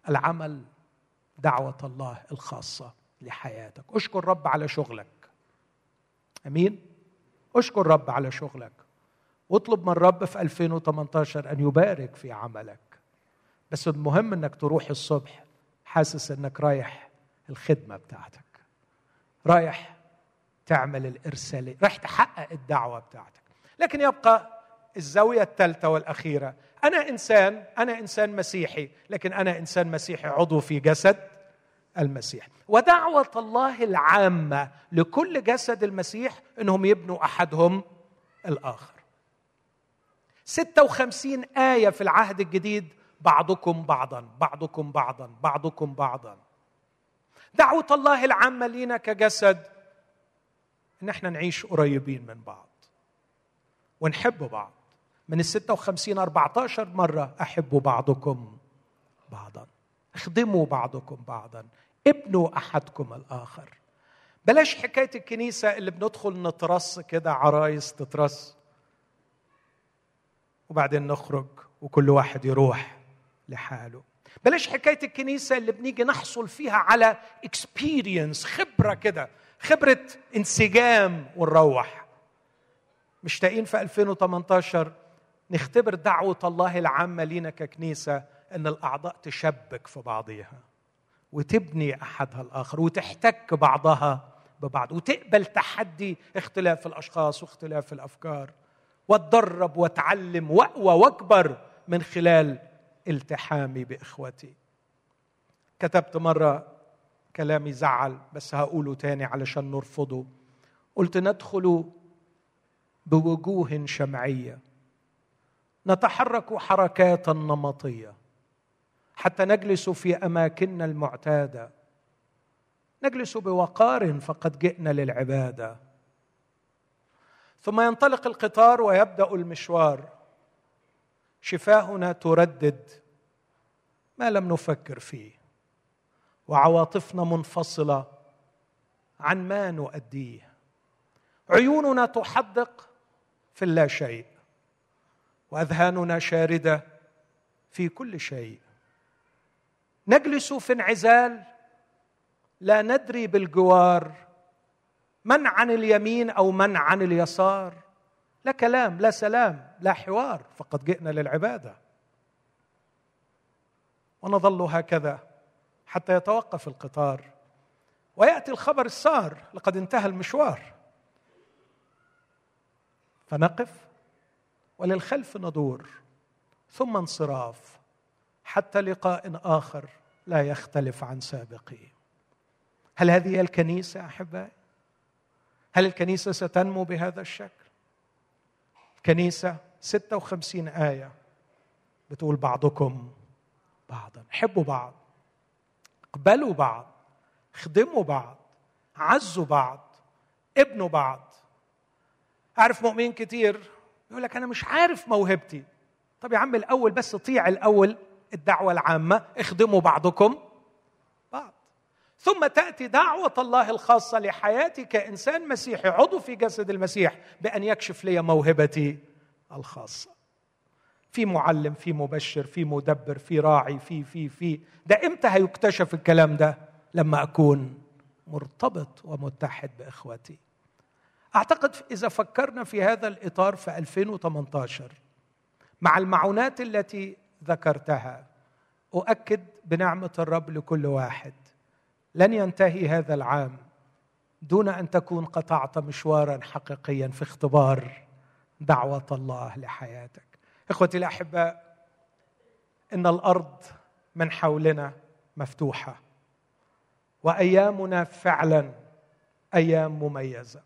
Speaker 1: العمل دعوة الله الخاصة لحياتك. اشكر رب على شغلك. آمين؟ اشكر رب على شغلك. واطلب من الرب في 2018 أن يبارك في عملك. بس المهم إنك تروح الصبح حاسس إنك رايح الخدمة بتاعتك. رايح تعمل الارساليه رايح تحقق الدعوة بتاعتك. لكن يبقى الزاوية الثالثة والأخيرة أنا إنسان أنا إنسان مسيحي لكن أنا إنسان مسيحي عضو في جسد المسيح. ودعوة الله العامة لكل جسد المسيح أنهم يبنوا أحدهم الآخر. 56 آية في العهد الجديد بعضكم بعضا بعضكم بعضا بعضكم بعضا. دعوة الله العامة لينا كجسد إن إحنا نعيش قريبين من بعض ونحب بعض. من ال 56 14 مرة أحب بعضكم بعضا. اخدموا بعضكم بعضا. ابنوا أحدكم الآخر. بلاش حكاية الكنيسة اللي بندخل نترص كده عرايس تترص. وبعدين نخرج وكل واحد يروح لحاله. بلاش حكاية الكنيسة اللي بنيجي نحصل فيها على اكسبيرينس خبرة كده خبرة انسجام ونروح. مشتاقين في 2018 نختبر دعوة الله العامة لينا ككنيسة إن الأعضاء تشبك في بعضها وتبني أحدها الآخر وتحتك بعضها ببعض وتقبل تحدي اختلاف الأشخاص واختلاف الأفكار. واتدرب واتعلم واقوى وأكبر من خلال التحامي بإخوتي. كتبت مرة كلامي زعل بس هقوله تاني علشان نرفضه. قلت ندخل بوجوه شمعية. نتحرك حركات نمطية. حتى نجلس في أماكننا المعتادة. نجلس بوقار فقد جئنا للعبادة. ثم ينطلق القطار ويبدأ المشوار. شفاهنا تردد ما لم نفكر فيه وعواطفنا منفصلة عن ما نؤديه. عيوننا تحدق في اللا شيء وأذهاننا شاردة في كل شيء. نجلس في انعزال لا ندري بالجوار من عن اليمين أو من عن اليسار؟ لا كلام لا سلام لا حوار فقد جئنا للعبادة. ونظل هكذا حتى يتوقف القطار. ويأتي الخبر السار لقد انتهى المشوار. فنقف وللخلف ندور ثم انصراف حتى لقاء آخر لا يختلف عن سابقه هل هذه الكنيسة أحبائي؟ هل الكنيسة ستنمو بهذا الشكل؟ كنيسة 56 آية بتقول بعضكم بعضا. حبوا بعض اقبلوا بعض خدموا بعض عزوا بعض ابنوا بعض. أعرف مؤمنين كتير يقول لك أنا مش عارف موهبتي. طب يا عم الأول بس طيع الأول الدعوة العامة اخدموا بعضكم. بعض ثم تأتي دعوة الله الخاصة لحياتي كانسان مسيحي عضو في جسد المسيح بأن يكشف لي موهبتي الخاصة. في معلم في مبشر في مدبر في راعي في في في. ده إمتى هيكتشف الكلام ده؟ لما أكون مرتبط ومتحد بإخوتي. أعتقد إذا فكرنا في هذا الإطار في 2018 مع المعونات التي ذكرتها أؤكد بنعمة الرب لكل واحد. لن ينتهي هذا العام دون أن تكون قطعت مشوارا حقيقيا في اختبار دعوة الله لحياتك. إخوتي الأحباء إن الأرض من حولنا مفتوحة وأيامنا فعلا أيام مميزة.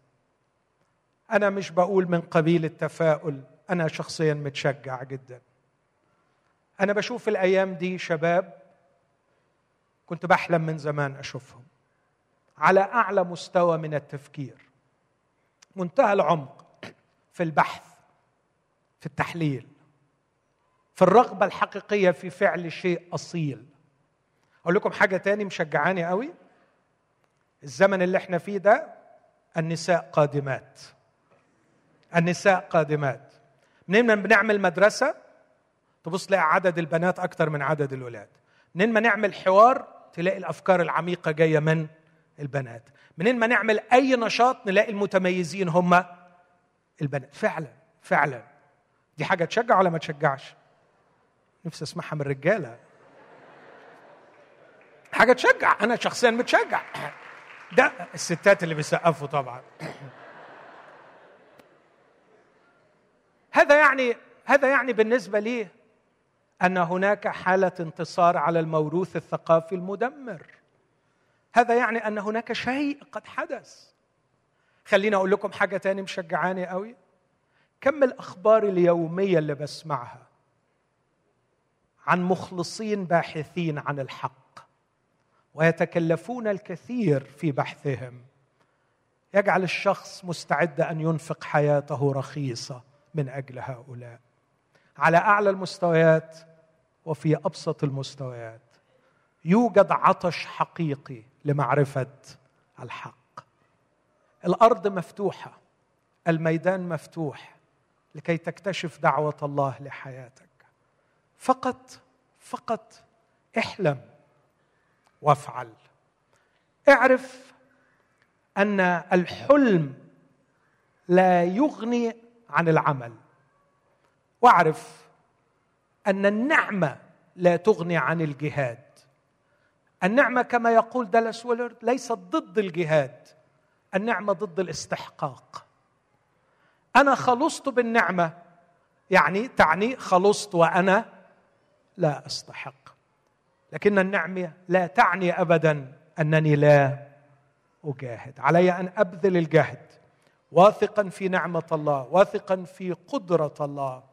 Speaker 1: أنا مش بقول من قبيل التفاؤل أنا شخصيا متشجع جدا. أنا بشوف الأيام دي شباب كنت بحلم من زمان أشوفهم. على أعلى مستوى من التفكير. منتهى العمق في البحث في التحليل في الرغبة الحقيقية في فعل شيء أصيل. أقول لكم حاجة تاني مشجعاني قوي. الزمن اللي إحنا فيه ده النساء قادمات. النساء قادمات. منين ما بنعمل مدرسة تبص تلاقي عدد البنات أكثر من عدد الولاد. منين ما نعمل حوار تلاقي الأفكار العميقة جاية من البنات. منين ما نعمل أي نشاط نلاقي المتميزين هم البنات. فعلا فعلا. دي حاجة تشجع ولا ما تشجعش؟ نفسي أسمعها من الرجاله حاجة تشجع. أنا شخصيا متشجع. ده الستات اللي بيسقفوا طبعا. هذا يعني هذا يعني بالنسبة لي أن هناك حالة انتصار على الموروث الثقافي المدمر. هذا يعني أن هناك شيء قد حدث. خليني أقول لكم حاجة تاني مشجعاني قوي. كم الأخبار اليومية اللي بسمعها عن مخلصين باحثين عن الحق؟ ويتكلفون الكثير في بحثهم. يجعل الشخص مستعد أن ينفق حياته رخيصة من أجل هؤلاء. على أعلى المستويات وفي أبسط المستويات. يوجد عطش حقيقي لمعرفة الحق. الأرض مفتوحة الميدان مفتوح لكي تكتشف دعوة الله لحياتك. فقط فقط احلم وافعل. اعرف أن الحلم لا يغني عن العمل. واعرف أن النعمة لا تغني عن الجهاد. النعمة كما يقول دالاس ويلرد ليست ضد الجهاد النعمة ضد الاستحقاق. أنا خلصت بالنعمة يعني تعني خلصت وأنا لا أستحق. لكن النعمة لا تعني ابدا أنني لا أجاهد. علي أن أبذل الجهد واثقا في نعمة الله واثقا في قدرة الله.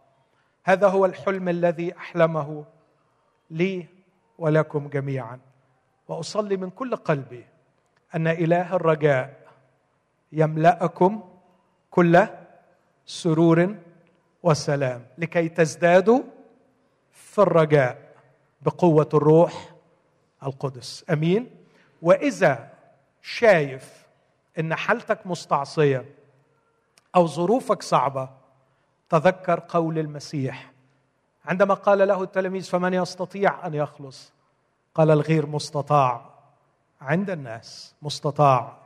Speaker 1: هذا هو الحلم الذي أحلمه لي ولكم جميعا. وأصلي من كل قلبي أن إله الرجاء يملأكم كل سرور وسلام لكي تزدادوا في الرجاء بقوة الروح القدس. آمين. وإذا شايف إن حالتك مستعصية أو ظروفك صعبة تذكر قول المسيح. عندما قال له التلاميذ فمن يستطيع أن يخلص؟ قال الغير مستطاع. عند الناس مستطاع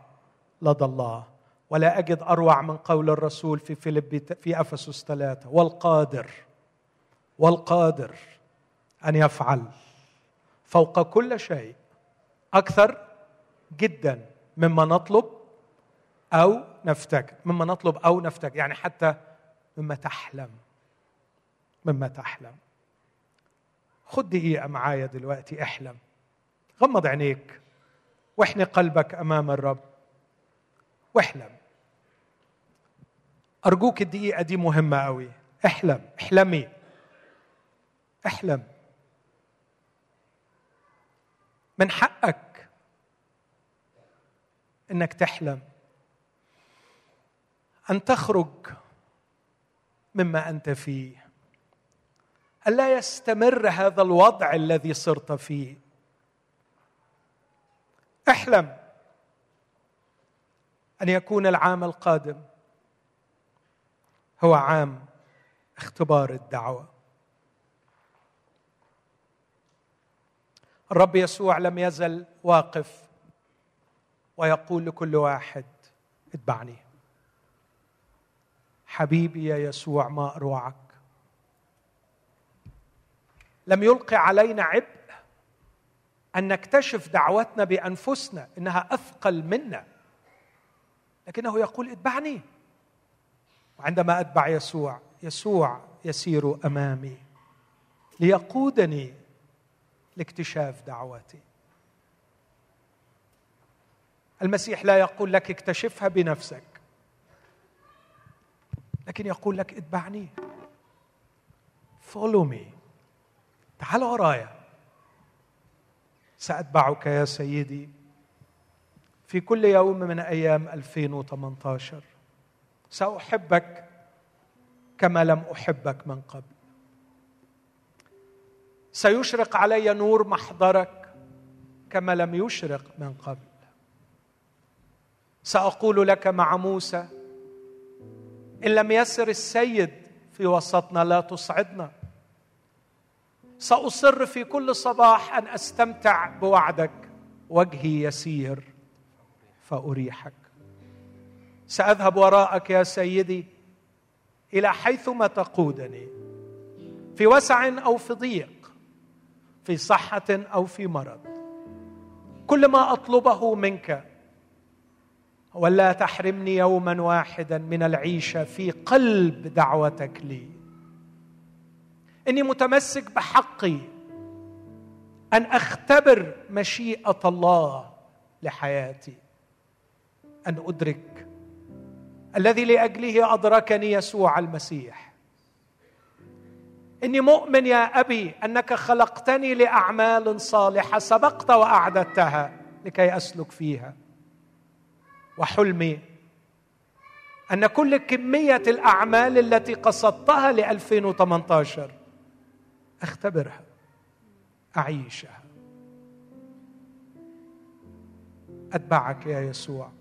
Speaker 1: لدى الله. ولا أجد أروع من قول الرسول في فيليب في أفسس ثلاثة والقادر والقادر أن يفعل فوق كل شيء أكثر جدا مما نطلب أو نفتكر مما نطلب أو نفتكر يعني حتى مما تحلم. مما تحلم. خد دقيقة معايا دلوقتي احلم. غمض عينيك. واحني قلبك أمام الرب. واحلم. أرجوك الدقيقة دي مهمة قوي. احلم. احلمي. احلم. من حقك إنك تحلم. أن تخرج مما أنت فيه. الا يستمر هذا الوضع الذي صرت فيه؟ احلم أن يكون العام القادم هو عام اختبار الدعوة. الرب يسوع لم يزل واقف ويقول لكل واحد اتبعني. حبيبي يا يسوع ما أروعك. لم يلقي علينا عبء أن نكتشف دعوتنا بأنفسنا إنها أثقل منا. لكنه يقول اتبعني. وعندما أتبع يسوع يسوع يسير أمامي ليقودني لاكتشاف دعوتي. المسيح لا يقول لك اكتشفها بنفسك. لكن يقول لك اتبعني. Follow me. تعال ورايا. سأتبعك يا سيدي في كل يوم من أيام 2018 سأحبك كما لم أحبك من قبل. سيشرق علي نور محضرك كما لم يشرق من قبل. سأقول لك مع موسى إن لم يسر السيد في وسطنا لا تصعدنا. سأصر في كل صباح أن أستمتع بوعدك. وجهي يسير فأريحك. سأذهب وراءك يا سيدي إلى حيثما تقودني. في وسع أو في ضيق. في صحة أو في مرض. كل ما أطلبه منك ولا تحرمني يوما واحدا من العيشه في قلب دعوتك لي. إني متمسك بحقي أن أختبر مشيئة الله لحياتي. أن أدرك الذي لأجله أدركني يسوع المسيح. إني مؤمن يا أبي أنك خلقتني لأعمال صالحة سبقت وأعددتها لكي أسلك فيها. وحلمي. أن كل كمية الأعمال التي قصدتها ل 2018 أختبرها أعيشها. أتبعك يا يسوع.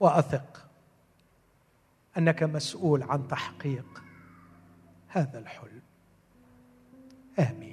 Speaker 1: وأثق أنك مسؤول عن تحقيق هذا الحلم. آمين.